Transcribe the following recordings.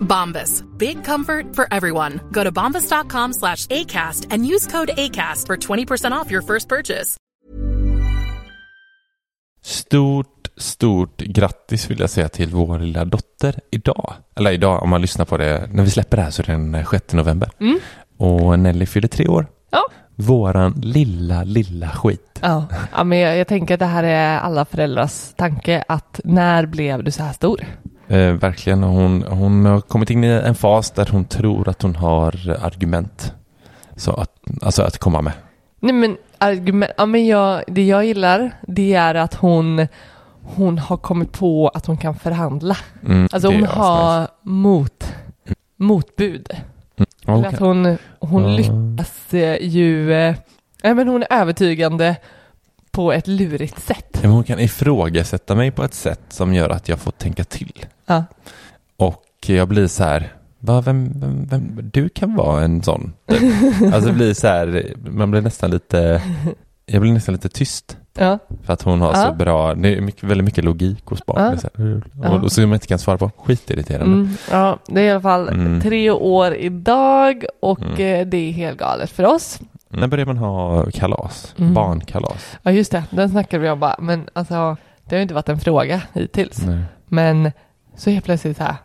Bombas. Big comfort for everyone. Go to bombas.com slash ACAST and use code ACAST for 20% off your first purchase. Stort, stort grattis vill jag säga till vår lilla dotter idag. Eller idag, om man lyssnar på det. När vi släpper det här så är det den 6 november. Och Nelly fyller tre år. Ja. Våran lilla, lilla skit. Ja, ja men jag, jag tänker att det här är alla föräldrars tanke att när blev du så här stor? Eh, verkligen. Hon, hon har kommit in i en fas där hon tror att hon har argument. Så att, alltså att komma med. Nej men argument, ja men jag, det jag gillar det är att hon hon har kommit på att hon kan förhandla. Mm, Alltså hon har mot, motbud. Eller Okej. att hon, hon lyckas eh, ju, eh, men hon är övertygande på ett lurigt sätt. Ja, Hon kan ifrågasätta mig på ett sätt som gör att jag får tänka till. Ja. Och jag blir så här, va, vem, vem, vem, du kan vara en sån. alltså det blir så här, man blir nästan lite, jag blir nästan lite tyst. Ja. För att hon har Ja. så bra, det är mycket, väldigt mycket logik hos barn. Ja. Och, och så man inte kan svara på, skitirriterande. Mm, ja, det är i alla fall Mm. tre år idag och Mm. eh, det är helt galet för oss. När börjar man ha kalas? Mm. Barnkalas? Ja just det, den snackade vi om bara, men alltså det har ju inte varit en fråga hittills. Nej. Men så helt plötsligt så här,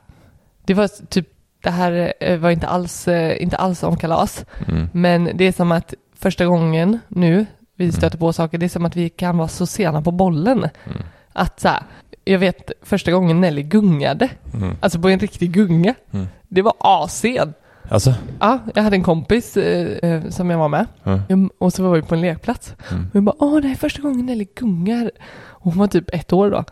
det var typ, det här eh, var inte alls, eh, inte alls om kalas, Mm. men det är som att första gången nu vi stöter på saker, det är som att vi kan vara så sena på bollen. Mm. Att så här, jag vet första gången Nelly gungade, Mm. alltså på en riktig gunga, Mm. det var asen. Alltså? Ja, jag hade en kompis eh, eh, som jag var med. Jag, och så var vi på en lekplats. Mm. Och jag bara, åh det här är första gången Nelly gungar. Och hon var typ ett år då.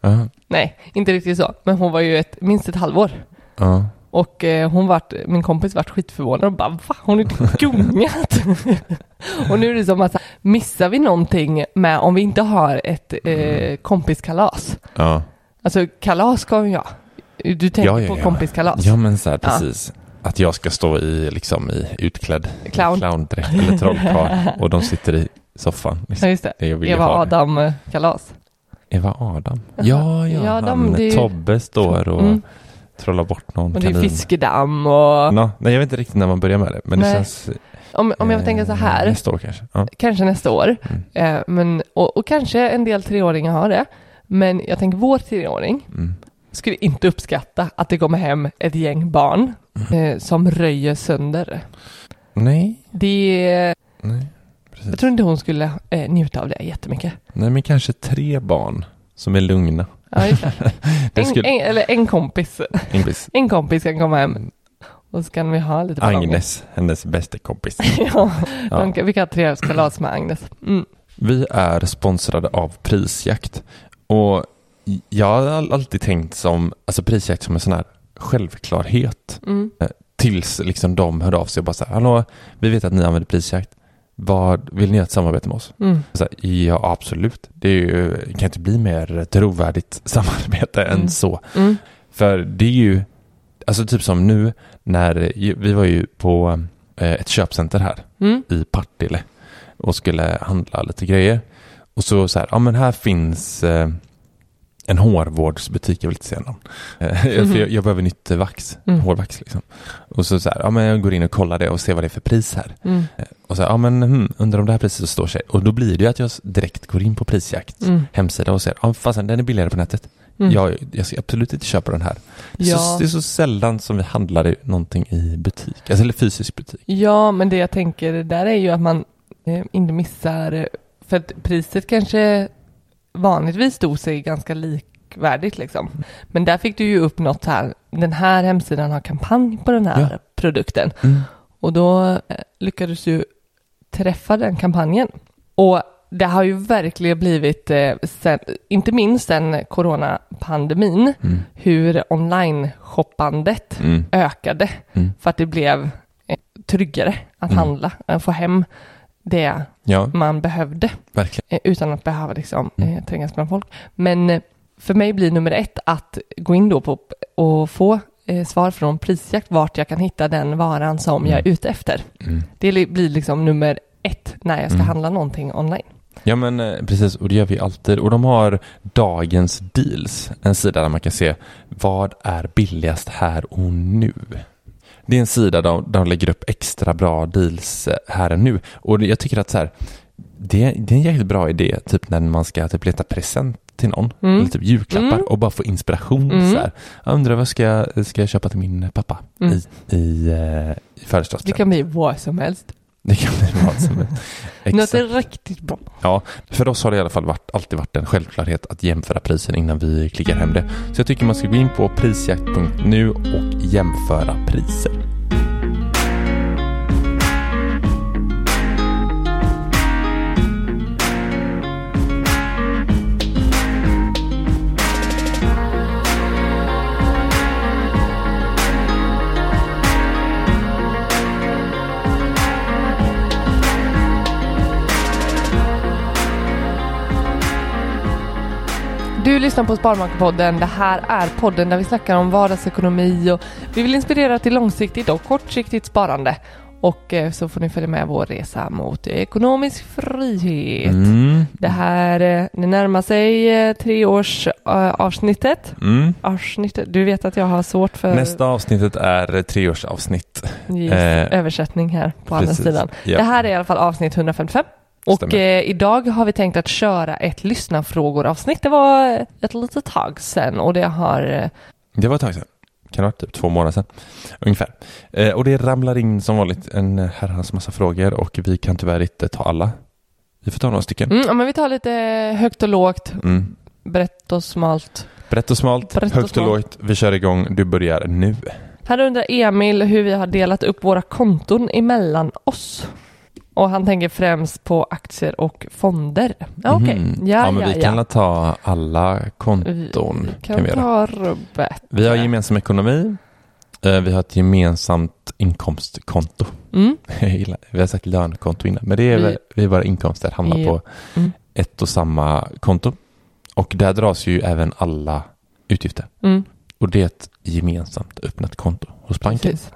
Ja. Nej, inte riktigt så. Men hon var ju ett, minst ett halvår. Ja. Och eh, hon vart, min kompis vart skitförvånad och bara, va? Hon har inte gungat? och nu är det som att, missar vi någonting med om vi inte har ett eh, kompiskalas? Ja. Alltså kalas ska vi ha. Du tänker Ja, ja, på kompiskalas? Ja men så här, precis. Att jag ska stå i, liksom, i utklädd Clown. clowndräkt eller trollkarl och de sitter i soffan. Ja, Liksom. just det. Ju Eva det. Adam-kalas. Eva Adam? Ja, ja, Ja, de- han, det är ju- Tobbe står och Mm. trollar bort någon Och det är kanin. fiskedamm och... Nå, nej, jag vet inte riktigt när man börjar med det, men det Nej. känns... Om, om jag tänker så eh, här, Nästa år kanske. Ja. kanske nästa år, Mm. eh, men, och, och kanske en del treåringar har det, men jag tänker vår treåring Mm. Skulle inte uppskatta att det kommer hem ett gäng barn Mm. eh, som röjer sönder. Nej, Det, nej, precis. jag tror inte hon skulle eh, njuta av det jättemycket. Nej, men kanske tre barn som är lugna. Ja, just det. En, skulle- en, eller en kompis. Ingris. En kompis kan komma hem och så kan vi ha lite ballonger. Agnes, hennes bästa kompis. ja, Ja. de vi kan ha trevskalas med Agnes. Mm. Vi är sponsrade av Prisjakt. Och jag har all- alltid tänkt som, alltså Prisjakt som en sån här självklarhet. Mm. Tills liksom de hörde av sig och bara så här, hallå, vi vet att ni använder Prisjakt. Vad, vill ni göra ett samarbete med oss? Mm. Här, ja, absolut. Det ju, kan inte bli mer trovärdigt samarbete Mm. än så. Mm. För det är ju, alltså typ som nu när vi var ju på eh, ett köpcenter här Mm. i Partille. och skulle handla lite grejer. Och så så här, ja men här finns eh, en hårvårdsbutik, jag vill inte säga. Eh, För jag, jag behöver nytt vax, Mm. hårvax liksom. Och så, så här, ja men jag går in och kollar det och ser vad det är för pris här. Mm. Eh, Och så, ja men hmm, undrar om det här priset står sig. Och då blir det ju att jag direkt går in på prisjakt Mm. hemsida och ser, ja fasen den är billigare på nätet. Mm. Jag, jag ska absolut inte köpa den här. Det är, Ja. så, det är så sällan som vi handlar i någonting i butik, alltså, eller fysisk butik. Ja, men det jag tänker där är ju att man eh, inte missar, eh, för att priset kanske vanligtvis stod sig ganska likvärdigt liksom. Men där fick du ju upp något här, den här hemsidan har kampanj på den här Ja. produkten. Mm. Och då eh, lyckades du träffa den kampanjen. Och det har ju verkligen blivit, eh, sen, inte minst sen coronapandemin, Mm. hur online-shoppandet Mm. ökade Mm. för att det blev eh, tryggare att Mm. handla, att få hem det Ja, man behövde verkligen. eh, utan att behöva liksom, Mm. eh, trängas bland folk. Men eh, för mig blir nummer ett att gå in då på och få svar från Prisjakt vart jag kan hitta den varan som jag är Mm. ute efter. Mm. Det li- blir liksom nummer ett när jag ska Mm. handla någonting online. Ja men precis, och det gör vi alltid. Och de har dagens deals, en sida där man kan se vad är billigast här och nu. Det är en sida där de lägger upp extra bra deals eh, här och nu. Och det- jag tycker att så här, det, det är en jäkligt bra idé, typ när man ska typ leta present till någon, Mm. eller typ julklappar Mm. och bara få inspiration. Mm. Så här. Jag undrar vad ska jag, ska jag köpa till min pappa Mm. i, i, eh, i Det födelsedagspresent? kan bli vad som helst. Det kan bli vad som helst. Något är riktigt bra. Ja, för oss har det i alla fall varit, alltid varit en självklarhet att jämföra priser innan vi klickar hem det. Så jag tycker man ska gå in på prisjakt.nu och jämföra priser. Du lyssnar på Sparmakarpodden. Det här är podden där vi snackar om vardagsekonomi och vi vill inspirera till långsiktigt och kortsiktigt sparande. Och eh, så får ni följa med vår resa mot ekonomisk frihet. Mm. Det här, eh, det närmar sig eh, treårs eh, avsnittet. Mm. avsnittet. Du vet att jag har svårt för Nästa avsnittet är treårsavsnitt. Yes, eh, översättning här på andra precis. sidan. Ja. Det här är i alla fall avsnitt 155. Och eh, idag har vi tänkt att köra ett lyssnarfrågor-avsnitt. Det var ett litet tag sedan och det har eh, Det var ett tag sedan. Kan det ha typ två månader sedan. Ungefär. Eh, och det ramlar in som vanligt en herrans massa frågor och vi kan tyvärr inte ta alla. Vi får ta några stycken. Mm, men vi tar lite högt och lågt, Mm. brett och smalt. Brett och smalt, Brett och högt och smalt. lågt. Vi kör igång. Du börjar nu. Här undrar Emil hur vi har delat upp våra konton emellan oss. Och han tänker främst på aktier och fonder. Ja, okej. Mhm. Ja, ja, men ja, vi ja. kan la ta alla konton. Vi kan kan vi ta rubbet. Vi har gemensam ekonomi. Eh, Vi har ett gemensamt inkomstkonto. Mm. Vi har sagt lönekonto innan, men det är Vi- vi, våra inkomster hamnar Ja. på Mm. ett och samma konto. Och där dras ju även alla utgifter. Mm. Och det är ett gemensamt öppnat konto hos banken. Precis.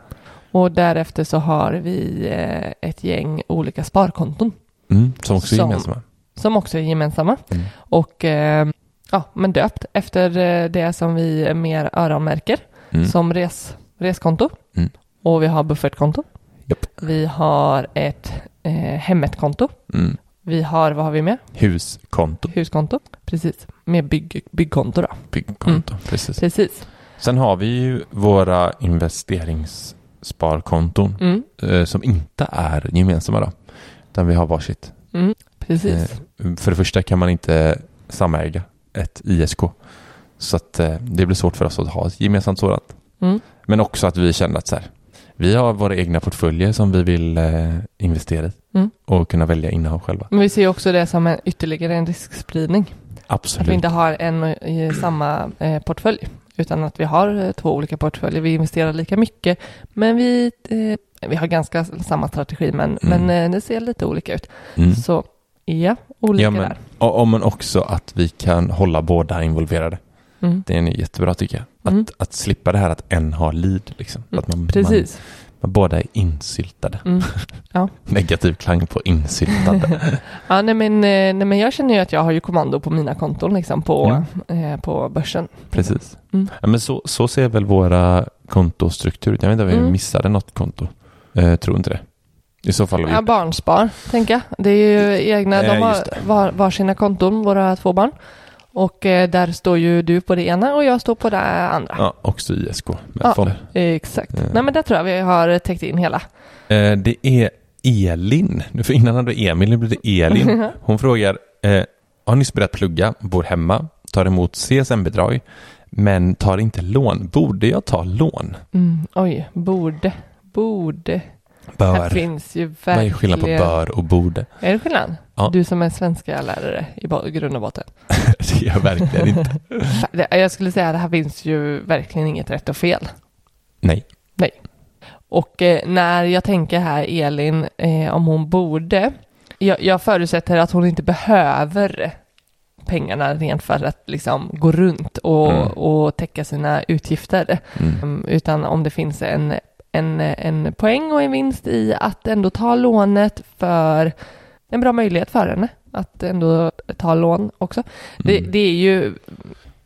Och därefter så har vi eh, ett gäng olika sparkonton Mm, som också är Som- gemensamma. som också är gemensamma. Mm. Och eh, ja, men döpt efter eh, det som vi mer öronmärker Mm. som res, reskonto. Mm. Och vi har buffertkonto. Japp. Vi har ett eh, hemmetkonto. Mm. Vi har, vad har vi med? Huskonto, Huskonto. Precis. Med bygg, byggkonto då. byggkonto. Precis. Precis. Sen har vi ju våra investeringssparkonton Mm. eh, som inte är gemensamma då. Utan vi har varsitt. Mm. Precis. Eh, för det första kan man inte samäga ett ISK. Så att eh, det blir svårt för oss att ha ett gemensamt sådant. Mm. Men också att vi känner att så här, vi har våra egna portföljer som vi vill investera i Mm. och kunna välja innehav själva. Men vi ser också det som en, ytterligare en riskspridning. Att Absolut. vi inte har en samma portfölj. Utan att vi har eh, två olika portföljer. Vi investerar lika mycket. Men vi, eh, vi har ganska samma strategi. Men, Mm. men eh, det ser lite olika ut. Mm. Så ja, olika Ja, men, där. och, men också att vi kan hålla båda involverade. Mm. Det är jättebra tycker jag. Att, Mm. att slippa det här att en har lead. Liksom. Att man, Precis. Man, Men båda är insyltade. Mm. Ja. Negativ klang på insyltade. Ja, nej men, eh, nej men jag känner ju att jag har ju kommando på mina konton liksom på, eh, på börsen. Precis. Mm. Ja, men så, så ser väl våra kontostruktur ut. Jag vet inte om vi Mm. missade något konto. Eh, tror inte det. I så fall har vi Ja, barnspar, tänker jag. Det är ju egna, de har var, var sina konton, våra två barn. Och eh, där står ju du på det ena och jag står på det andra. Ja, också ISK med Ja. fonder. Exakt. Eh. Nej men där tror jag vi har täckt in hela. Eh, det är Elin. Nu För innan hade vi Emil, nu blir det Elin. Hon frågar, eh, har nyss börjat plugga, bor hemma, tar emot CSN-bidrag, men tar inte lån. Borde jag ta lån? Mm, oj, borde, borde. Här Bör. finns ju Vad verkligen... är skillnad på bör och borde? Är det skillnad? Ja. Du som är svenska lärare i grund och botten. Det är jag verkligen inte. Jag skulle säga att det här finns ju verkligen inget rätt och fel. Nej. Och eh, när jag tänker här Elin, eh, om hon borde, jag, jag förutsätter att hon inte behöver pengarna rent för att liksom gå runt och, Mm. och täcka sina utgifter. Mm. Mm, Utan om det finns en, en, en poäng och en vinst i att ändå ta lånet för en bra möjlighet för henne att ändå ta lån också. Det, Mm. det är ju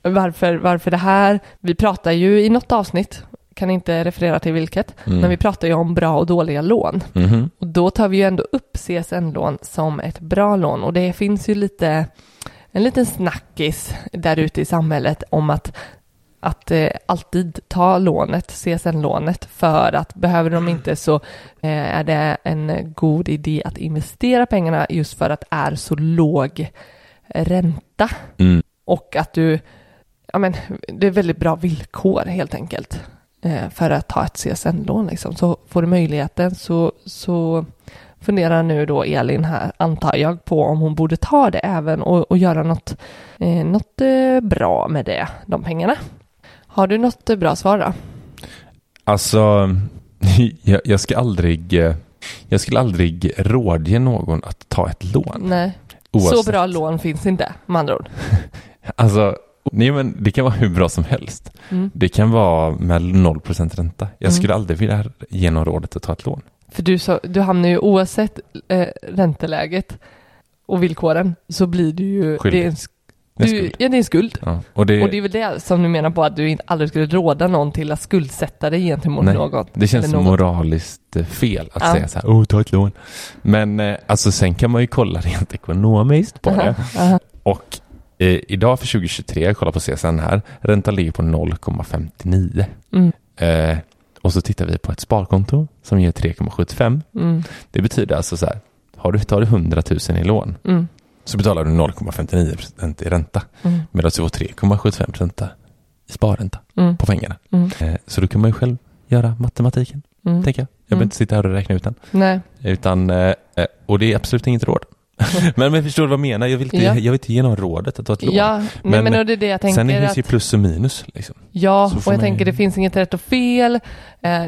varför, varför det här, vi pratar ju i något avsnitt, kan inte referera till vilket, Mm. men vi pratar ju om bra och dåliga lån. Mhm. Och då tar vi ju ändå upp CSN-lån som ett bra lån och det finns ju lite en liten snackis där ute i samhället om att att eh, alltid ta lånet, CSN-lånet, för att behöver de inte så eh, är det en god idé att investera pengarna just för att det är så låg ränta Mm. och att du, ja men det är väldigt bra villkor helt enkelt eh, för att ta ett CSN-lån liksom. Så får du möjligheten så, så funderar nu då Elin här, antar jag, på om hon borde ta det även och, och göra något, eh, något eh, bra med det, de pengarna. Har du något eh, bra svar då? Alltså, jag, jag ska aldrig, eh, jag skulle aldrig rådge någon att ta ett lån. Nej, Oavsett. så bra lån finns inte med andra ord. Alltså, nej men det kan vara hur bra som helst. Mm. Det kan vara med 0% ränta. Jag Mm. skulle aldrig vilja ge någon rådet att ta ett lån. För du, så, du hamnar ju oavsett eh, ränteläget och villkoren så blir du ju... Skyldig. Det är en, Det är du, ja, det är en skuld. Ja. Och det, Och det är väl det som du menar på att du inte aldrig skulle råda någon till att skuldsätta dig gentemot Nej, något. det känns något. moraliskt eh, fel att Ja. säga så här, oh, ta ett lån. Men eh, alltså sen kan man ju kolla rent ekonomiskt på det. Och eh, idag för 2023, jag kollar på CSN här, räntan ligger på 0,59. Mm, Eh, och så tittar vi på ett sparkonto som ger 3,75. mm, Det betyder alltså så här, har du, tar du 100 000 i lån mm, så betalar du 0,59% i ränta. mm, Medan du får 3,75% i sparränta mm, på pengarna. mm, Eh, så då kan man ju själv göra matematiken, mm. tänker jag. Jag behöver Mm. inte sitta här och räkna ut den. Nej, Utan, eh, eh, och det är absolut inget råd. men, men förstår du vad jag menar? Jag vill, inte, Ja. jag vill inte ge någon rådet att ta ett lån. ja, Men men, det är det jag tänker Sen är det ju plus och minus. Liksom. Ja, och jag man ju- tänker det finns inget rätt och fel.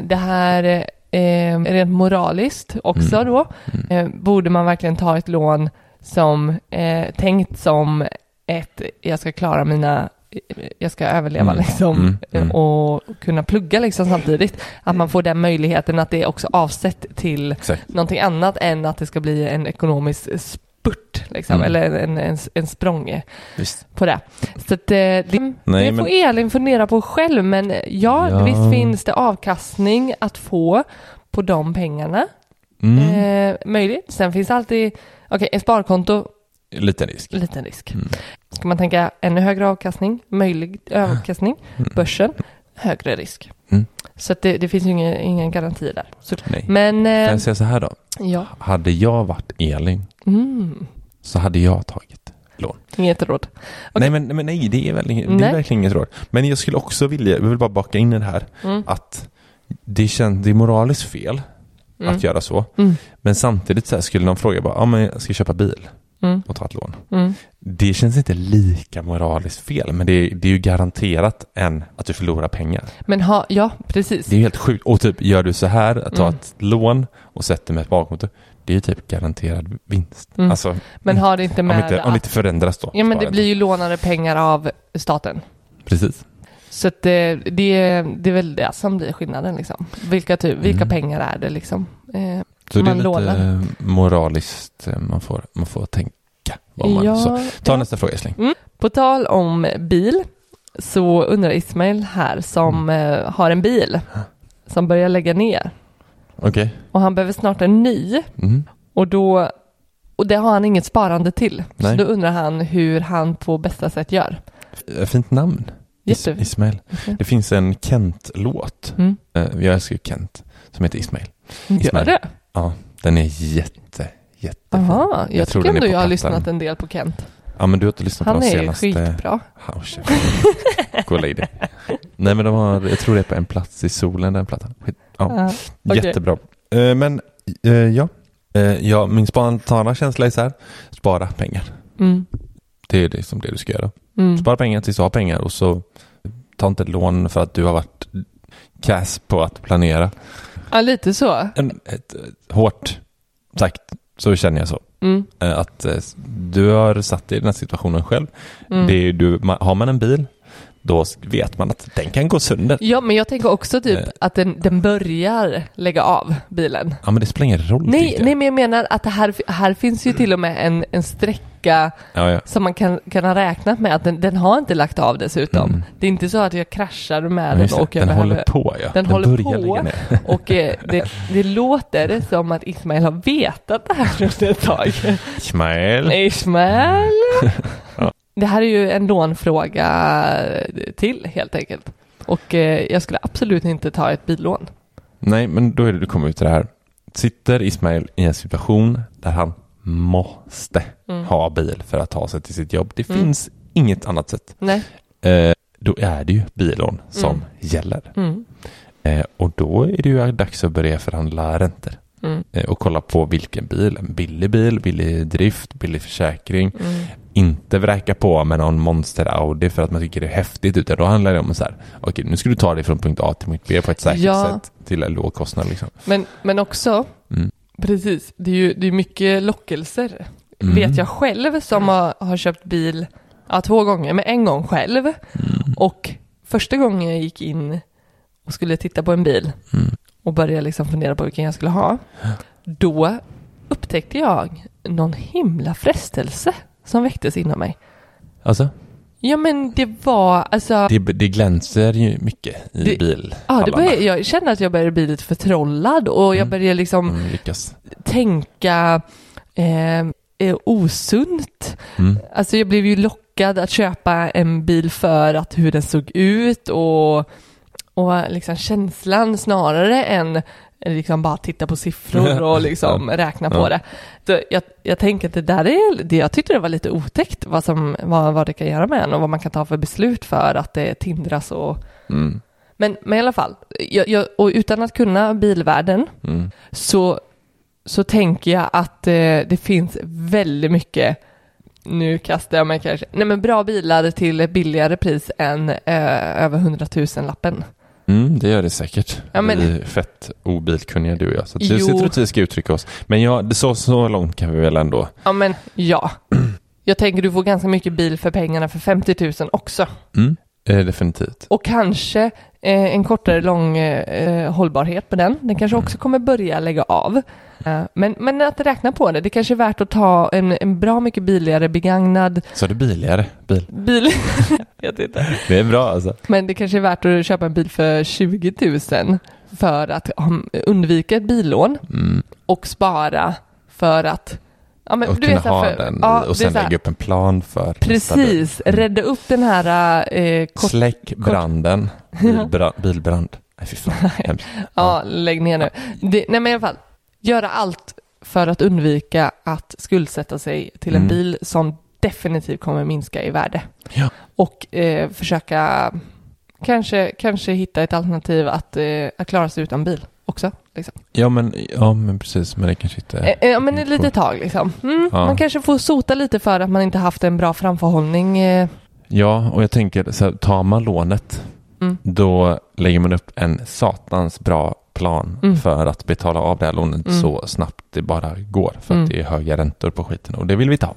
Det här eh, rent moraliskt också Mm. då. Mm. Eh, borde man verkligen ta ett lån som eh, tänkt som ett, jag ska klara mina, jag ska överleva Mm. liksom Mm. eh, Mm. och kunna plugga liksom samtidigt. Att man får den möjligheten att det är också avsett till Exakt. någonting annat än att det ska bli en ekonomisk spurt liksom, Mm. eller en, en, en språng Visst. på det. Så att, eh, det, Nej, det men- får Elin fundera på själv, men ja, Ja. visst finns det avkastning att få på de pengarna. Mm. Eh, möjligt. Sen finns alltid, okej, ett sparkonto, Liten risk. liten risk. Mm. Ska man tänka ännu högre avkastning, möjlig avkastning, Mm. börsen, högre risk. Mm. Så det, det finns ju ingen, ingen garanti där. Så, Nej. men, Kan eh, jag säga så här då? ja, Hade jag varit Elin mm, så hade jag tagit lån. inget råd. Nej, men, men nej, det är, väl inget, det är Nej. verkligen inget råd. Men jag skulle också vilja, jag vill bara baka in i det här, Mm. att det, känns, det är moraliskt fel Mm. att göra så. Mm. Men samtidigt så här, skulle någon fråga bara, ja men jag ska köpa bil Mm. och ta ett lån. Mm. Det känns inte lika moraliskt fel, men det är, det är ju garanterat än att du förlorar pengar. Men ha, ja, precis. Det är helt sjukt. Och typ, gör du så här, att ta Mm. ett lån och sätter med ett sparkonto, det är ju typ garanterad vinst. Mm. Alltså, Men har det inte om, med inte, om det inte förändras då. Ja men det blir ju lånade pengar av staten. Precis. Så att det, det, det är väl det som blir skillnaden liksom. Vilka, typ, vilka Mm. pengar är det liksom? Eh, Så det man är lite lånar. eh, moraliskt eh, man får, man får tänka. Vad man, Ja, så. Ta ja. nästa fråga Älskling. Mm. På tal om bil så undrar Ismail här som Mm. eh, har en bil som börjar lägga ner Okej. och han behöver snart en ny Mm. och då och det har han inget sparande till. Nej. Så då undrar han hur han på bästa sätt gör. Eh, Fint namn. Is- Jätte... Ismail. Okej. Det finns en Kent-låt. Mm. Eh, Jag älskar ju Kent. Som heter Ismail. Gör Ismail. det? Ja, den är jätte, jättefin. Jaha, jag, Jag tror tycker ändå på jag har lyssnat en del på Kent. Ja, men du har inte lyssnat på Han de är senaste... skitbra. Ja, oh. Gå och lägg dig. Nej, men de har, jag tror det är på En plats i solen, den plattan. Skit. Ja, Ja, okej. jättebra. Eh, Men, eh, ja. Eh, ja. Min spontana känsla är så här. Spara pengar. Mm. Det är det som det du ska göra. Mm. Spara pengar tills du har pengar och så ta inte lån för att du har varit kass på att planera. Ja, lite så. En, ett, hårt sagt så känner jag så. Mm. Eh, Att eh, du har satt dig i den här situationen själv. Mm. Det är du, har man en bil då vet man att den kan gå sönder. Ja, men jag tänker också typ Eh. att den, den börjar lägga av bilen. Ja men det spelar ingen roll. Nej, nej, men jag menar att det här, här finns ju till och med en, en sträcka Ja, ja. som man kan, kan ha räknat med att den, den har inte lagt av dessutom. Mm. Det är inte så att jag kraschar med Ja, den och jag den behöver... håller på ja. Den håller börjar på. Och eh, det, det låter som att Ismail har vetat det här under ett tag. Ismail. Ismail! Det här är ju en lånfråga till helt enkelt. Och eh, jag skulle absolut inte ta ett billån. Nej men då är det du kommer ut till det här. Sitter Ismail i en situation där han måste Mm. ha bil för att ta sig till sitt jobb. Det Mm. finns inget annat sätt. Nej. Eh, då är det ju billån som Mm. gäller. Mm. Eh, och då är det ju dags att börja förhandla räntor. Mm. Eh, och kolla på vilken bil. En billig bil, billig drift, billig försäkring. Mm. Inte vräka på med någon monster Audi för att man tycker det är häftigt. Utan då handlar det om så här. Okej, nu ska du ta dig från punkt A till punkt B på ett säkert Ja. sätt. Till en låg kostnad liksom. Men, men också, Mm. precis, det är ju det är mycket lockelser. Mm. Vet jag själv som har, har köpt bil ja, två gånger, men en gång själv. Mm. Och första gången jag gick in och skulle titta på en bil Mm. Och började liksom fundera på vilken jag skulle ha. Då upptäckte jag någon himla frestelse som väcktes inom mig. Alltså, Ja men det var alltså... det, det glänser ju mycket i Det- bil. Ja, det började, jag kände att jag började bli lite förtrollad och jag Mm. började liksom Mm, tänka eh, eh, osunt. Mm. Alltså jag blev ju lockad att köpa en bil för att hur den såg ut och, och liksom känslan snarare än liksom bara titta på siffror och liksom räkna på det. Så jag, jag tänker att det där är, det, jag tyckte det var lite otäckt vad, som, vad, vad det kan göra med en och vad man kan ta för beslut för att det tindras och Mm. men, men i alla fall, jag, jag, och utan att kunna bilvärlden Mm. så, så tänker jag att eh, det finns väldigt mycket, nu kastar jag mig kanske, nej men bra bilar till billigare pris än eh, över 100 000 lappen. Mm, det gör det säkert. Ja, men- Vi är fett obilkunniga du och jag. Så jag tror att vi ska uttrycka oss. Men ja, så, så långt kan vi väl ändå. Ja men ja, jag tänker du får ganska mycket bil för pengarna för 50 000 också. Mm. Eh, definitivt. Och kanske eh, en kortare lång eh, hållbarhet på den. Den kanske också kommer börja lägga av. Eh, men, men att räkna på det, det kanske är värt att ta en, en bra mycket billigare begagnad Så är det biligare bil. bil. jag vet inte. Det är bra alltså. Men det kanske är värt att köpa en bil för 20 000 för att undvika ett billån Mm. och spara för att ja, men, Och du kunna vet, ha för- den ja, och sen lägga upp en plan för. Precis, rädda upp den här eh, kort, Släck branden. Bilbra, bilbrand. Nej fy fan. Hemskt. Ja, lägg ner nu. Det, nej men i alla fall, göra allt för att undvika att skuldsätta sig till en Mm. bil som definitivt kommer minska i värde. Ja. Och eh, försöka kanske, kanske hitta ett alternativ att, eh, att klara sig utan bil också. Liksom. Ja men, ja men precis. Men det kanske inte Eh, eh, Ja men ett litet tag liksom. Mm, Ja. Man kanske får sota lite för att man inte haft en bra framförhållning. Eh, Ja, och jag tänker så här, tar man lånet Mm. då lägger man upp en satans bra plan Mm. för att betala av det här lånet Mm. så snabbt det bara går för Mm. att det är höga räntor på skiten och det vill vi ta.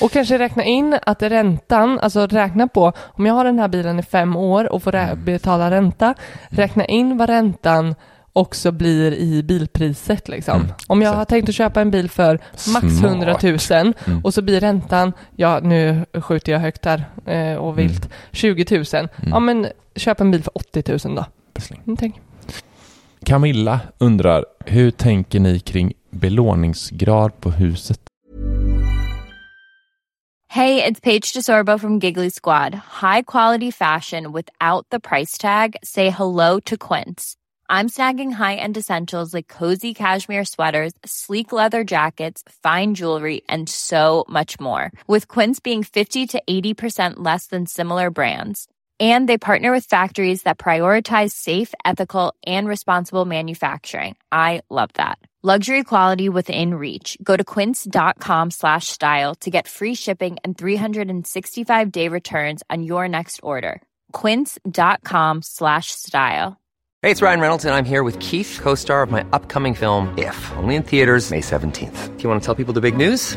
Och kanske räkna in att räntan, alltså räkna på, om jag har den här bilen i fem år och får Mm. betala ränta, räkna in vad räntan också blir i bilpriset liksom. Mm, Om jag så. har tänkt att köpa en bil för max Smart. 100 000 Mm. och så blir räntan, ja nu skjuter jag högt här eh, och vilt, 20 000. Ja men köp en bil för 80 000 då. Mm, tänk. Camilla undrar, hur tänker ni kring belåningsgrad på huset? Hej, det är Paige DeSorbo från Giggly Squad. High quality fashion without the price tag. Say hello to Quince. I'm snagging high-end essentials like cozy cashmere sweaters, sleek leather jackets, fine jewelry, and so much more. With Quince being 50 to 80% less than similar brands. And they partner with factories that prioritize safe, ethical, and responsible manufacturing. I love that. Luxury quality within reach. Go to quince.com slash style to get free shipping and 365 day returns on your next order. Quince.com slash style. Hey, it's Ryan Reynolds, and I'm here with Keith, co star of my upcoming film, If, only in theaters, May 17th. Do you want to tell people the big news?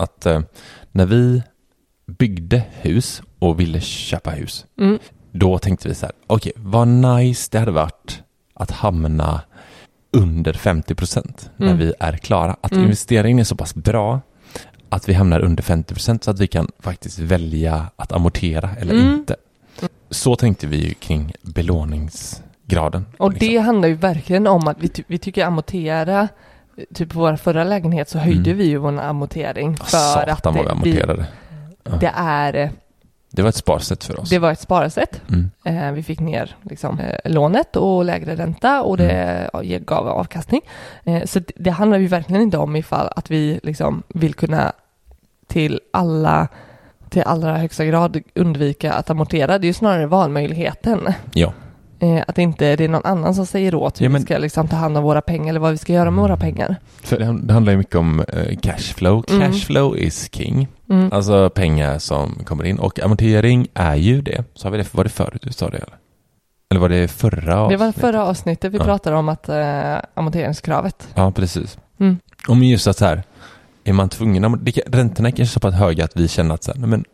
att eh, när vi byggde hus och ville köpa hus, Mm. då tänkte vi så här, okej, vad nice det hade varit att hamna under 50 procent när Mm. vi är klara. Att Mm. investeringen är så pass bra att vi hamnar under 50 procent så att vi kan faktiskt välja att amortera eller Mm. inte. Så tänkte vi ju kring belåningsgraden. Och liksom. det handlar ju verkligen om att vi, ty- vi tycker amortera, typ på vår förra lägenhet så höjde Mm. vi ju vår amortering Ja, för att Satan vad vi det, amorterade. Ja. det är, Det var ett sparsätt för oss. det var ett sparsätt. Mm. Eh, vi fick ner liksom, eh, lånet och lägre ränta och det Mm. ja, gav avkastning. Eh, så det, det handlar ju verkligen inte om ifall att vi liksom vill kunna till alla till allra högsta grad undvika att amortera. Det är ju snarare valmöjligheten. Ja. Eh, att inte det är någon annan som säger åt hur Ja, men- vi ska liksom ta hand om våra pengar eller vad vi ska göra med våra pengar. För det, det handlar ju mycket om eh, cashflow. Mm. Cashflow is king. Mm. Alltså pengar som kommer in. Och amortering är ju det. Så har vi det, var det förut du sa det eller? Eller var det förra Det var avsnittet? förra avsnittet vi Ja. pratade om att eh, amorteringskravet. Ja, precis. Mm. Om just att så här, är man tvungen, att- det, räntorna är kanske så pass höga att vi känner att så här, men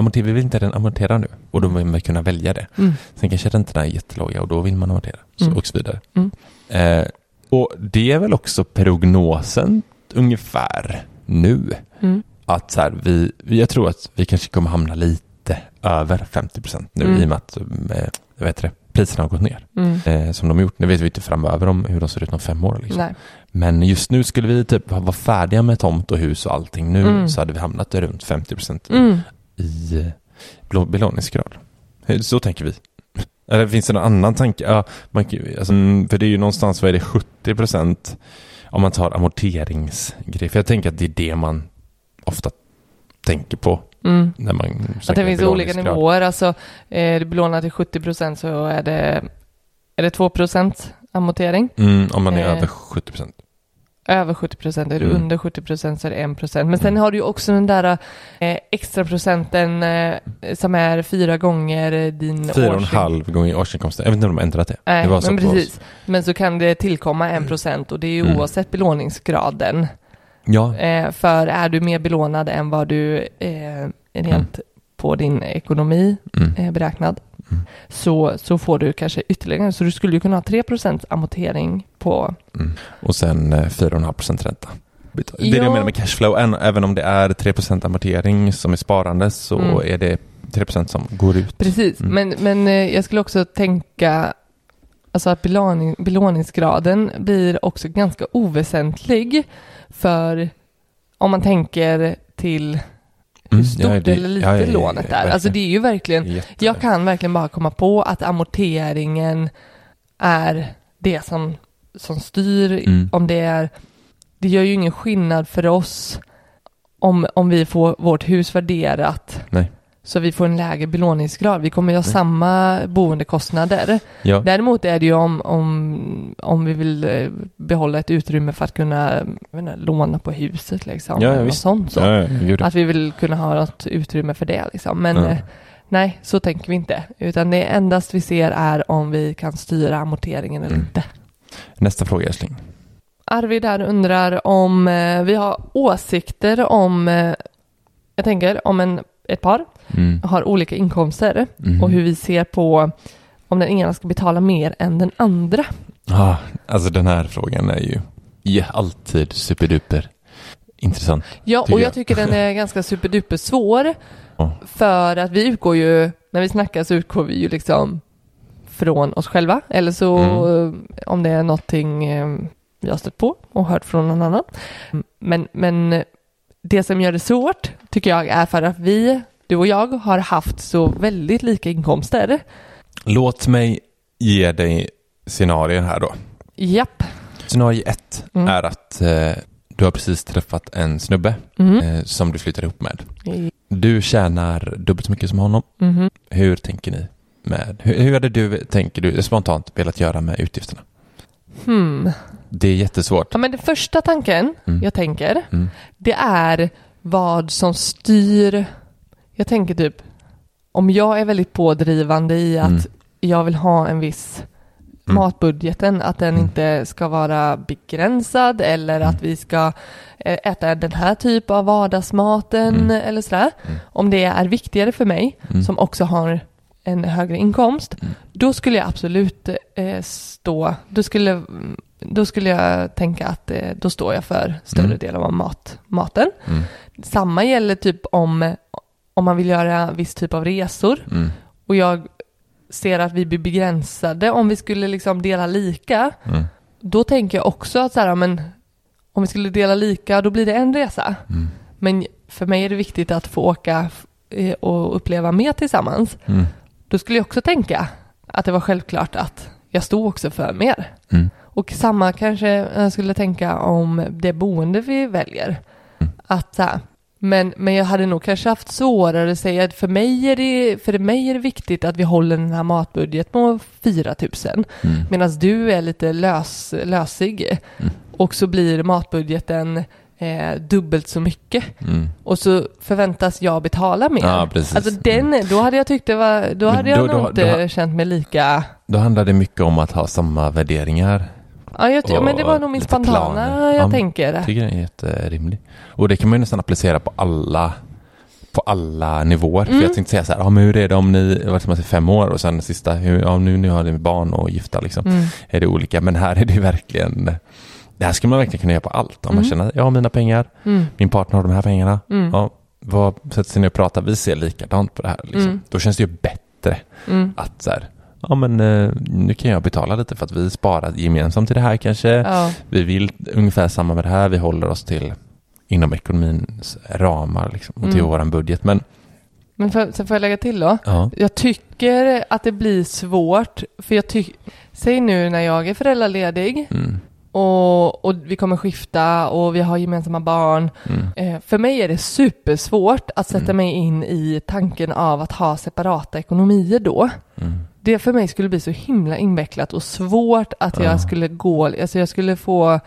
amortera, vi vill inte amortera nu. Och då vill man kunna välja det. Mm. Sen kanske räntorna är jättelåga och då vill man amortera. Så, Mm. Och så vidare. Mm. Eh, och det är väl också prognosen ungefär nu. Mm. Att så här, vi, jag tror att vi kanske kommer hamna lite över 50 procent nu i och med att eh, jag vet det, priserna har gått ner. Mm. Eh, som de har gjort. Nu vet vi inte framöver om hur de ser ut om fem år. Liksom. Men just nu skulle vi typ vara färdiga med tomt och hus och allting nu Mm. så hade vi hamnat runt 50 procent Mm. I eh, belå- belåningsgrad. Eh, Så tänker vi. Eller finns det någon annan tanke? Ja, man, alltså, mm, för det är ju någonstans, vad är det, 70 procent om man tar amorteringsgrej. För jag tänker att det är det man ofta tänker på Mm. när man Att det finns olika nivåer. Alltså, är du belånad till 70 procent så är det, är det 2 procent amortering. Mm, om man är Eh. över 70 procent. Över 70 procent, är du Mm. under 70 procent så är det 1 procent. Men sen Mm. har du ju också den där eh, extra procenten eh, som är fyra gånger din Fyra och en halv gånger årsinkomsten. Jag vet inte om de har ändrat det. Nej, det men precis. Men så kan det tillkomma en procent och det är ju Mm. oavsett belåningsgraden. Ja, Eh, för är du mer belånad än vad du eh, rent på din ekonomi mm. eh, beräknad Mm. så, så får du kanske ytterligare. Så du skulle ju kunna ha 3 procent amortering på Mm. Och sen eh, 4,5 procent ränta. Det är det Ja. jag menar med cashflow. Även om det är 3 procent amortering som är sparande så Mm. är det 3 procent som går ut. Precis, Mm. men, men eh, jag skulle också tänka alltså att belåning, belåningsgraden blir också ganska oväsentlig för om man tänker till hur Mm, stort ja, det- eller lite ja, ja, lånet är. Alltså det är ju verkligen, Jätte- jag kan verkligen bara komma på att amorteringen är det som, som styr Mm. om det är, det gör ju ingen skillnad för oss om, om vi får vårt hus värderat Nej. Så vi får en lägre belåningsgrad. Vi kommer ju ha Nej. samma boendekostnader. Ja. Däremot är det ju om, om, om vi vill eh, behålla ett utrymme för att kunna inte, låna på huset liksom. Ja, ja, sånt. Så. Ja, ja. Att vi vill kunna ha något utrymme för det liksom. Men eh, nej, så tänker vi inte. Utan det endast vi ser är om vi kan styra amorteringen eller Mm. inte. Nästa fråga älskling. Arvid där undrar om eh, vi har åsikter om, eh, jag tänker om en, ett par Mm. har olika inkomster Mhm. och hur vi ser på om den ena ska betala mer än den andra. Ah, alltså den här frågan är ju ja, alltid superduper intressant. Ja, och jag jag. tycker den är ganska superduper svår Ja. för att vi utgår ju, när vi snackar så utgår vi ju liksom från oss själva eller så Mm. eh, om det är någonting eh, vi har stött på och hört från någon annan. Men, men det som gör det svårt tycker jag är för att vi, du och jag, har haft så väldigt lika inkomster. Låt mig ge dig scenarier här då. Japp. Scenario ett Mm. är att eh, du har precis träffat en snubbe Mm. eh, som du flyttar ihop med. Du tjänar dubbelt så mycket som honom. Mhm. Hur tänker ni? Med, hur, hur hade du, tänker du, spontant velat göra med utgifterna? Hmm. Det är jättesvårt. Ja, men den första tanken Mm. jag tänker, Mm. det är vad som styr. Jag tänker typ, om jag är väldigt pådrivande i att Mm. jag vill ha en viss Mm. matbudgeten, att den Mm. inte ska vara begränsad eller att vi ska eh, äta den här typ av vardagsmaten Mm. eller sådär. Mm. Om det är viktigare för mig, Mm. som också har en högre inkomst, Mm. då skulle jag absolut eh, stå, då skulle, då skulle jag tänka att eh, då står jag för större Mm. del av mat, maten. Mm. Samma gäller typ om, om man vill göra viss typ av resor Mm. och jag ser att vi blir begränsade om vi skulle liksom dela lika. Mm. Då tänker jag också att så här, men om vi skulle dela lika då blir det en resa. Mm. Men för mig är det viktigt att få åka eh, och uppleva mer tillsammans. Mm. Då skulle jag också tänka att det var självklart att jag stod också för mer. Mm. Och samma kanske jag skulle tänka om det boende vi väljer. Mm. Att så här, men, men jag hade nog kanske haft svårare att säga att för mig är det, för mig är det viktigt att vi håller den här matbudget på 4 000. Mm. Medan du är lite lös, lösig. Mm. Och så blir matbudgeten eh, dubbelt så mycket. Mm. Och så förväntas jag betala mer. Ja, precis. Alltså den, då hade jag tyckt det var, då hade jag då- nog då- inte då- känt mig lika Då handlar det mycket om att ha samma värderingar. Ja, jag, ja men det var Och nog min spontana planer. jag Ja, tänker. Jag tycker den är jätterimlig. Och det kan man ju nästan applicera på alla på alla nivåer. För Mm. jag tänkte säga så här, ja, men hur är det om ni vad man säga, fem år och sen sista, hur, ja, nu, nu har ni barn och gifta liksom. Mm. Är det olika? Men här är det ju verkligen, det här skulle man verkligen kunna göra på allt. Om man Mm. känner, jag har mina pengar, Mm. min partner har de här pengarna. Mm. Ja, vad, sätter sig ner och pratar, vi ser likadant på det här. Liksom. Mm. Då känns det ju bättre att så här, ja men eh, nu kan jag betala lite för att vi sparar gemensamt till det här kanske. Ja. Vi vill ungefär samma med det här, vi håller oss till inom ekonomins ramar liksom, och till Mm. våran budget. Men Men för, sen får jag lägga till då. ja, Jag tycker att det blir svårt, för jag tycker, säg nu när jag är föräldraledig mm, och, och vi kommer skifta och vi har gemensamma barn. mm, Eh, för mig är det supersvårt att sätta Mm. mig in i tanken av att ha separata ekonomier då. mm, Det för mig skulle bli så himla invecklat och svårt att Ja. jag skulle gå, alltså jag skulle få,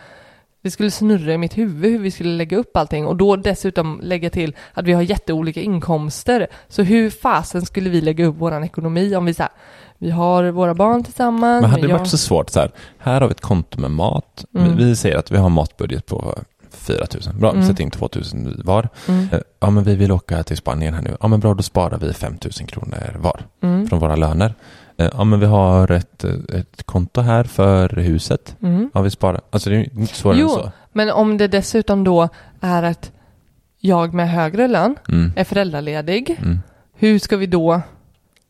det skulle snurra i mitt huvud hur vi skulle lägga upp allting och då dessutom lägga till att vi har jätteolika inkomster. Så hur fasen skulle vi lägga upp våran ekonomi om vi så här, vi har våra barn tillsammans. Men hade det jag- varit så svårt så här, här har vi ett konto med mat. Mm. Vi, vi säger att vi har matbudget på 4 000. Bra, Mm. sätt in 2 000 var. Mm. Eh, Ja, men vi vill åka till Spanien här nu. Ja, men bra, då sparar vi 5 000 kronor var Mm. från våra löner. Eh, Ja, men vi har ett, ett konto här för huset. Mm. Ja, vi sparar. Alltså det är inte svårare Jo. än så. Men om det dessutom då är att jag med högre lön Mm. är föräldraledig, Mm. hur ska vi då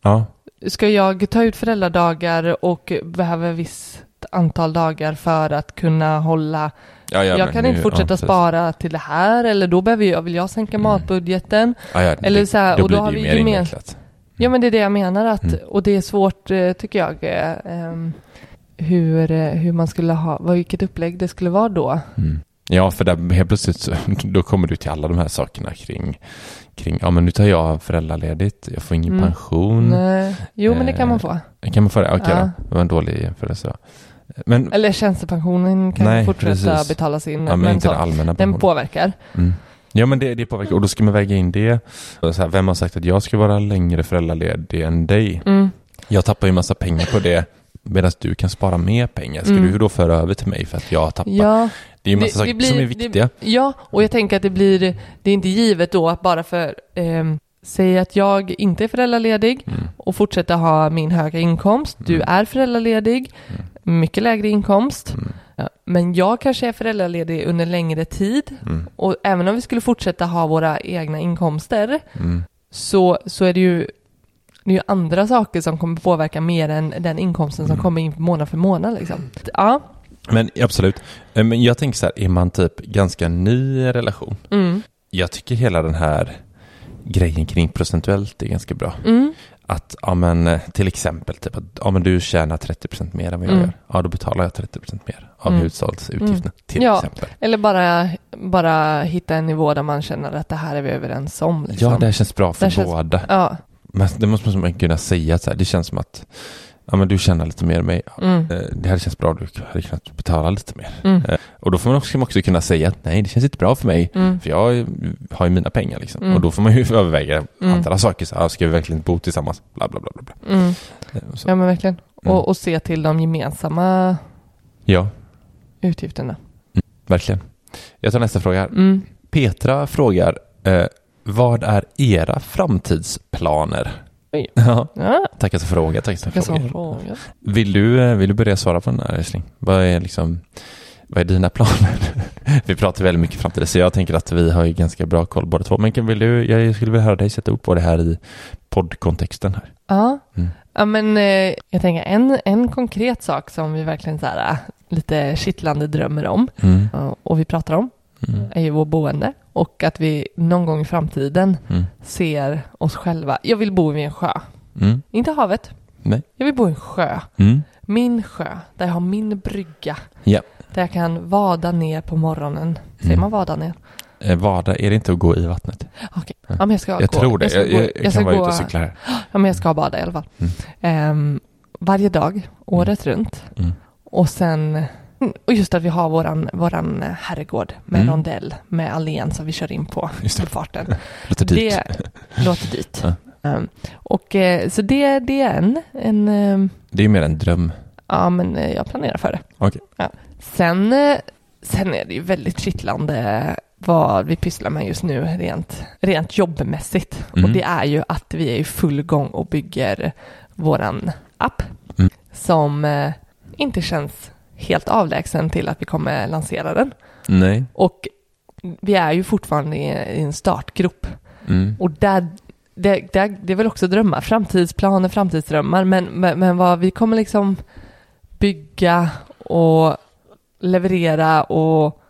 Ja, Ska jag ta ut föräldradagar och behöver visst antal dagar för att kunna hålla ja, ja, Jag kan nu- inte fortsätta ja, spara till det här eller då behöver jag, vill jag sänka Mm. matbudgeten. Eller det, så här, då och då blir har vi mer gemen- invecklat. Ja men det är det jag menar att, Mm. och det är svårt eh, tycker jag eh, ehm, hur, eh, hur man skulle ha, vilket upplägg det skulle vara då. Mm. Ja, för där helt plötsligt då kommer du till alla de här sakerna kring, kring ja men nu tar jag föräldraledigt, jag får ingen Mm. pension. Nej. Jo, men det kan man få. Kan man få det? Okej Ja. då, det var en dålig jämförelse. Men, Eller tjänstepensionen kan Nej, fortsätta precis. betalas in. ja, men inte så, den allmänna den pensionen. påverkar. Mm. Ja men det, det påverkar och då ska man väga in det. Så här, vem har sagt att jag ska vara längre föräldraledig än dig? Mm. Jag tappar ju massa pengar på det medan du kan spara mer pengar. Ska Mm. du då föra över till mig för att jag tappar? Ja, det är ju massa saker blir- som är viktiga. Det, ja, och jag tänker att det blir, det är inte givet då att bara för, ehm, säg att jag inte är föräldraledig Mm. och fortsätter ha min höga inkomst, du är föräldraledig, mycket lägre inkomst, Mm. Ja, men jag kanske är föräldraledig under längre tid Mm. och även om vi skulle fortsätta ha våra egna inkomster Mm. så, så är det ju det är ju andra saker som kommer påverka mer än den inkomsten som Mm. kommer in månad för månad. Liksom. Ja. Men absolut. Eh, Men jag tänker så här, är man typ ganska ny i en relation? Mm. Jag tycker hela den här grejen kring procentuellt är ganska bra. Mm. Att, ja men eh, till exempel, typ att, ja men du tjänar 30% mer än vad jag Mm. gör. Ja då betalar jag 30% mer av Mm. hushållsutgifterna till ja, exempel. Eller bara, bara hitta en nivå där man känner att det här är vi överens om. Liksom. Ja, det här känns bra för Det känns- båda. Ja. Men det måste man kunna säga så här, det känns som att ja, men du tjänar lite mer mig. Mm. Eh, Det här känns bra, du hade kunnat betala lite mer. Mm. Eh, Och då får man också, också kunna säga att nej, det känns inte bra för mig. Mm. För jag har ju mina pengar liksom. Mm. Och då får man ju överväga Mm. andra saker. Så, här, ska vi verkligen bo tillsammans? Bla, bla, bla, bla. Mm. Eh. Ja men verkligen. Mm. Och, och se till de gemensamma Ja, utgifterna. verkligen. Jag tar nästa fråga. Mm. Petra frågar, eh, vad är era framtidsplaner? Oj. Ja, Ja, tackar för frågan. Tackar för frågan. fråga. Vill du, eh, vill du börja svara på den här älskling? Vad är liksom, vad är dina planer? vi pratar väldigt mycket framtid så jag tänker att vi har ju ganska bra koll båda två. Men kan, vill du, jag skulle vilja höra dig sätta upp på det här i poddkontexten här. Ja. Mm. ja, men eh, jag tänker en, en konkret sak som vi verkligen så här, äh, lite kittlande drömmer om Mm. ja, och vi pratar om Mm. är ju vår boende och att vi någon gång i framtiden Mm. ser oss själva. Jag vill bo vid en sjö, Mm. inte havet. Nej. Jag vill bo i en sjö, Mm. min sjö, där jag har min brygga, Ja. Där jag kan vada ner på morgonen. Säger Mm. man vada ner? Eh, Vada, är det inte att gå i vattnet? Okej, ja, men jag ska Jag gå. tror det. ska Jag, gå- jag, jag ska kan vara gå- ute och cykla här. Ja, men jag ska bada i alla fall. Mm. Ehm, varje dag, året runt. Mm. Och sen, och just att vi har våran, våran herrgård med Mm. rondell, med allén som vi kör in på i farten. Låter dyrt. Det låter dyrt. Ja. Ehm, och eh, så det, det är en, en ehm, Det är mer en dröm. ja men eh, jag planerar för det. Okej. Ja. Sen, eh, sen är det ju väldigt kittlande vad vi pysslar med just nu rent, rent jobbmässigt. Mm. Och det är ju att vi är i full gång och bygger våran app Mm. som eh, inte känns helt avlägsen till att vi kommer lansera den. Nej. Och vi är ju fortfarande i, i en startgrop. Mm. Och där, det, det, det är väl också drömmar, framtidsplaner, framtidsdrömmar, men, men, men vad vi kommer liksom bygga och leverera och,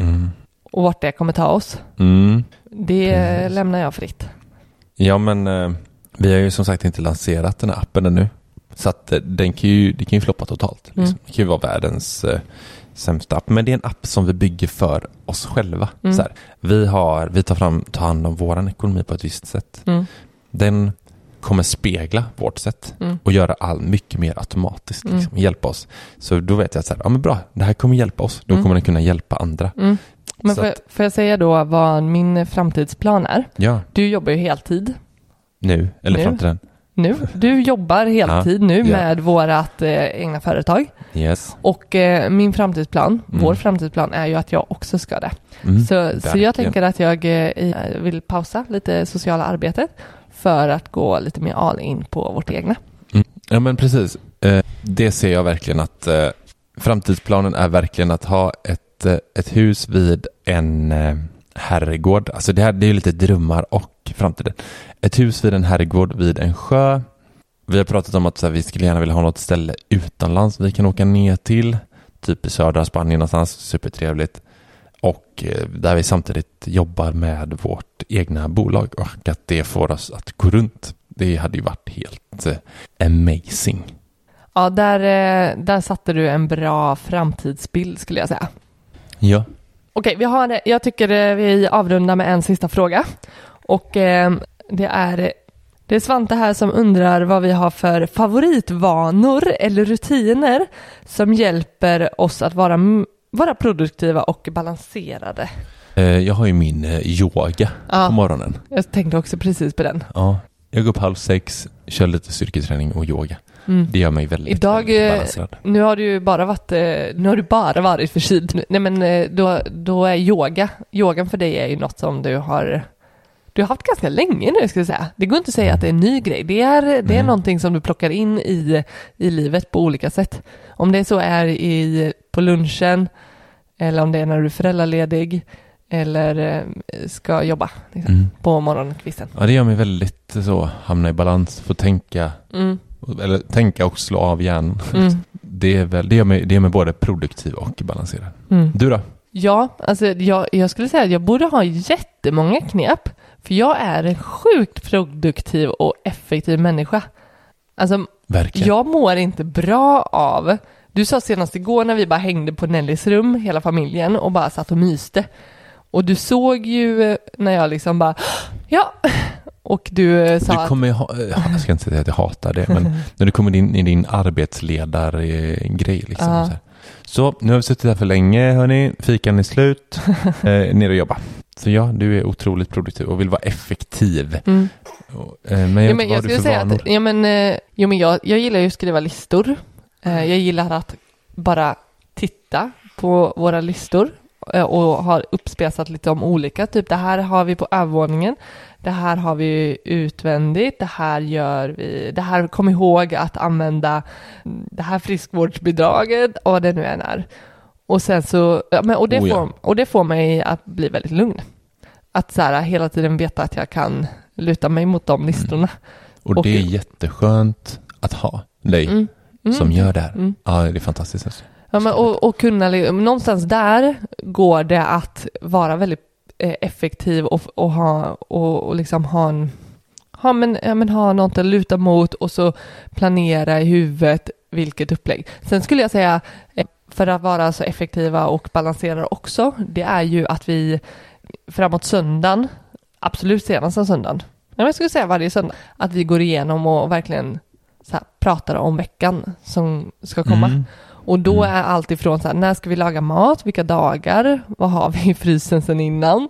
Mm. och vart det kommer ta oss, Mm. det Precis. lämnar jag fritt. Ja, men eh, vi har ju som sagt inte lanserat den här appen ännu. Så att eh, den kan ju, det kan ju floppa totalt. Liksom. Mm. Det kan ju vara världens eh, sämsta app. Men det är en app som vi bygger för oss själva. Mm. Så här, vi, har, vi tar, fram, tar hand om vår ekonomi på ett visst sätt. Mm. Den kommer spegla vårt sätt Mm. och göra all mycket mer automatiskt. Mm. Liksom, hjälpa oss. Så då vet jag att så här, ja, men bra, det här kommer hjälpa oss. Då Mm. kommer den kunna hjälpa andra. Mm. Men får, att- får jag säga då vad min framtidsplan är? Ja, Du jobbar ju heltid nu eller Nu. den. nu. Du jobbar heltid nu ja. med vårat eh, egna företag. Yes. Och eh, min framtidsplan, Mm. vår framtidsplan är ju att jag också ska det. Mm, Så, så jag tänker att jag eh, vill pausa lite sociala arbetet för att gå lite mer all in på vårt egna. Mm. Ja men precis. Eh, det ser jag verkligen att eh, framtidsplanen är verkligen att ha ett, eh, ett hus vid en herrgård. Alltså det här det är ju lite drömmar och framtiden. Ett hus vid en herrgård vid en sjö. Vi har pratat om att så här, vi skulle gärna vilja ha något ställe utomlands vi kan åka ner till. Typ i södra Spanien någonstans. Supertrevligt. Och eh, där vi samtidigt jobbar med vårt egna bolag och att det får oss att gå runt. Det hade ju varit helt eh, amazing. Ja, där, eh, där satte du en bra framtidsbild skulle jag säga. Ja. Okej, vi har, jag tycker vi avrundar med en sista fråga. Och det är det är Svante här som undrar vad vi har för favoritvanor eller rutiner som hjälper oss att vara, vara produktiva och balanserade. Eh, jag har ju min eh, yoga Ja. på morgonen. Jag tänkte också precis på den. Ja, jag går upp halv sex, kör lite styrketräning och yoga. Mm. Det gör mig väldigt, Idag, väldigt eh, balanserad. nu har du ju bara varit, nu har du bara varit förkyld. Nej men då, då är yoga, yogan för dig är ju något som du har du har haft ganska länge nu ska jag säga. Det går inte att säga att det är en ny grej. Det är, det är Nej. någonting som du plockar in i, i livet på olika sätt. Om det så är i, på lunchen eller om det är när du är föräldraledig eller eh, ska jobba liksom, Mm. på morgonkvisten. Ja, det gör mig väldigt så, hamna i balans, få tänka, Mm. eller tänka och slå av hjärnan. Mm. Det, är väl, det, gör mig, det gör mig både produktiv och balanserad. Mm. Du då? Ja, alltså jag, jag skulle säga att jag borde ha jättemånga knep. För jag är en sjukt produktiv och effektiv människa. Alltså, Verkligen. jag mår inte bra av... Du sa senast igår när vi bara hängde på Nellys rum, hela familjen, och bara satt och myste. Och du såg ju eh, när jag liksom bara, ja, och du eh, sa Du kommer ha, eh, jag ska inte säga att jag hatar det, men när du kommer in i din arbetsledargrej. Liksom, Ja. så, här. så nu har vi suttit här för länge, hörni. Fikan är slut. Eh, ner och jobba. Så ja, du är otroligt produktiv och vill vara effektiv. Mm. Men jag, Ja, men jag skulle säga vanor? att, ja men, jo, men jag, jag gillar ju att skriva listor. Eh, Jag gillar att bara titta på våra listor eh, och har uppspesat lite om olika. Typ det här har vi på övervåningen. Det här har vi utvändigt. Det här gör vi. Det här, kom ihåg att använda mm, det här friskvårdsbidraget och vad det nu än är. Och sen så, och, det Oh ja. får, och det får mig att bli väldigt lugn. Att så här, hela tiden veta att jag kan luta mig mot de listorna. Och och- det är jätteskönt att ha dig Mm. Mm. som gör det här. Mm. Ja, det är fantastiskt. Alltså. Ja, men, och, och kunna, någonstans där går det att vara väldigt eh, effektiv och, och, ha, och, och liksom ha en ha, men, ja, men ha något att luta mot och så planera i huvudet vilket upplägg. Sen skulle jag säga, eh, för att vara så effektiva och balanserade också, det är ju att vi framåt söndagen, absolut senaste söndagen, men jag skulle säga varje söndag, att vi går igenom och verkligen så här, pratar om veckan som ska komma. Mm. Och då Mm. är allt ifrån så här, när ska vi laga mat, vilka dagar, vad har vi i frysen sen innan,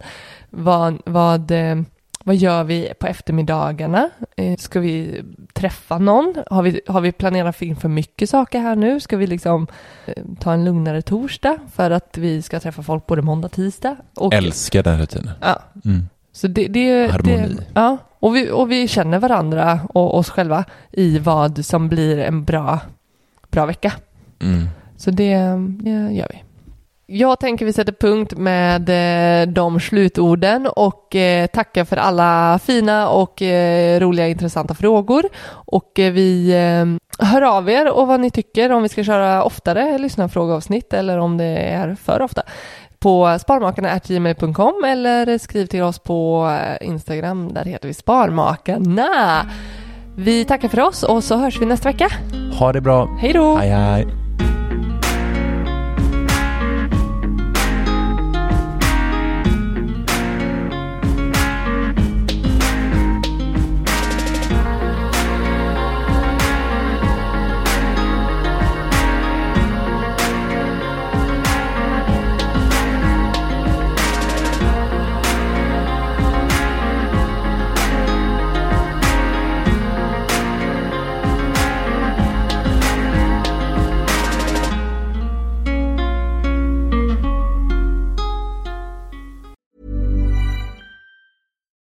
vad, vad, eh, vad gör vi på eftermiddagarna, eh, ska vi träffa någon, har vi, har vi planerat in för mycket saker här nu, ska vi liksom eh, ta en lugnare torsdag för att vi ska träffa folk både måndag, tisdag. Och, Älskar den rutinen. Ja, Mm. Så det, det, Harmoni. Det, ja, och vi, och vi känner varandra och oss själva i vad som blir en bra, bra vecka. Mm. Så det, det gör vi. Jag tänker vi sätter punkt med eh, de slutorden och eh, tackar för alla fina och eh, roliga intressanta frågor. Och vi hör av er och vad ni tycker om vi ska köra oftare lyssnarfrågeavsnitt eller om det är för ofta på sparmakarna.gmail.com eller skriv till oss på eh, Instagram, där heter vi Sparmakarna. Vi tackar för oss och så hörs vi nästa vecka. Ha det bra. Hej då! Hej, hej.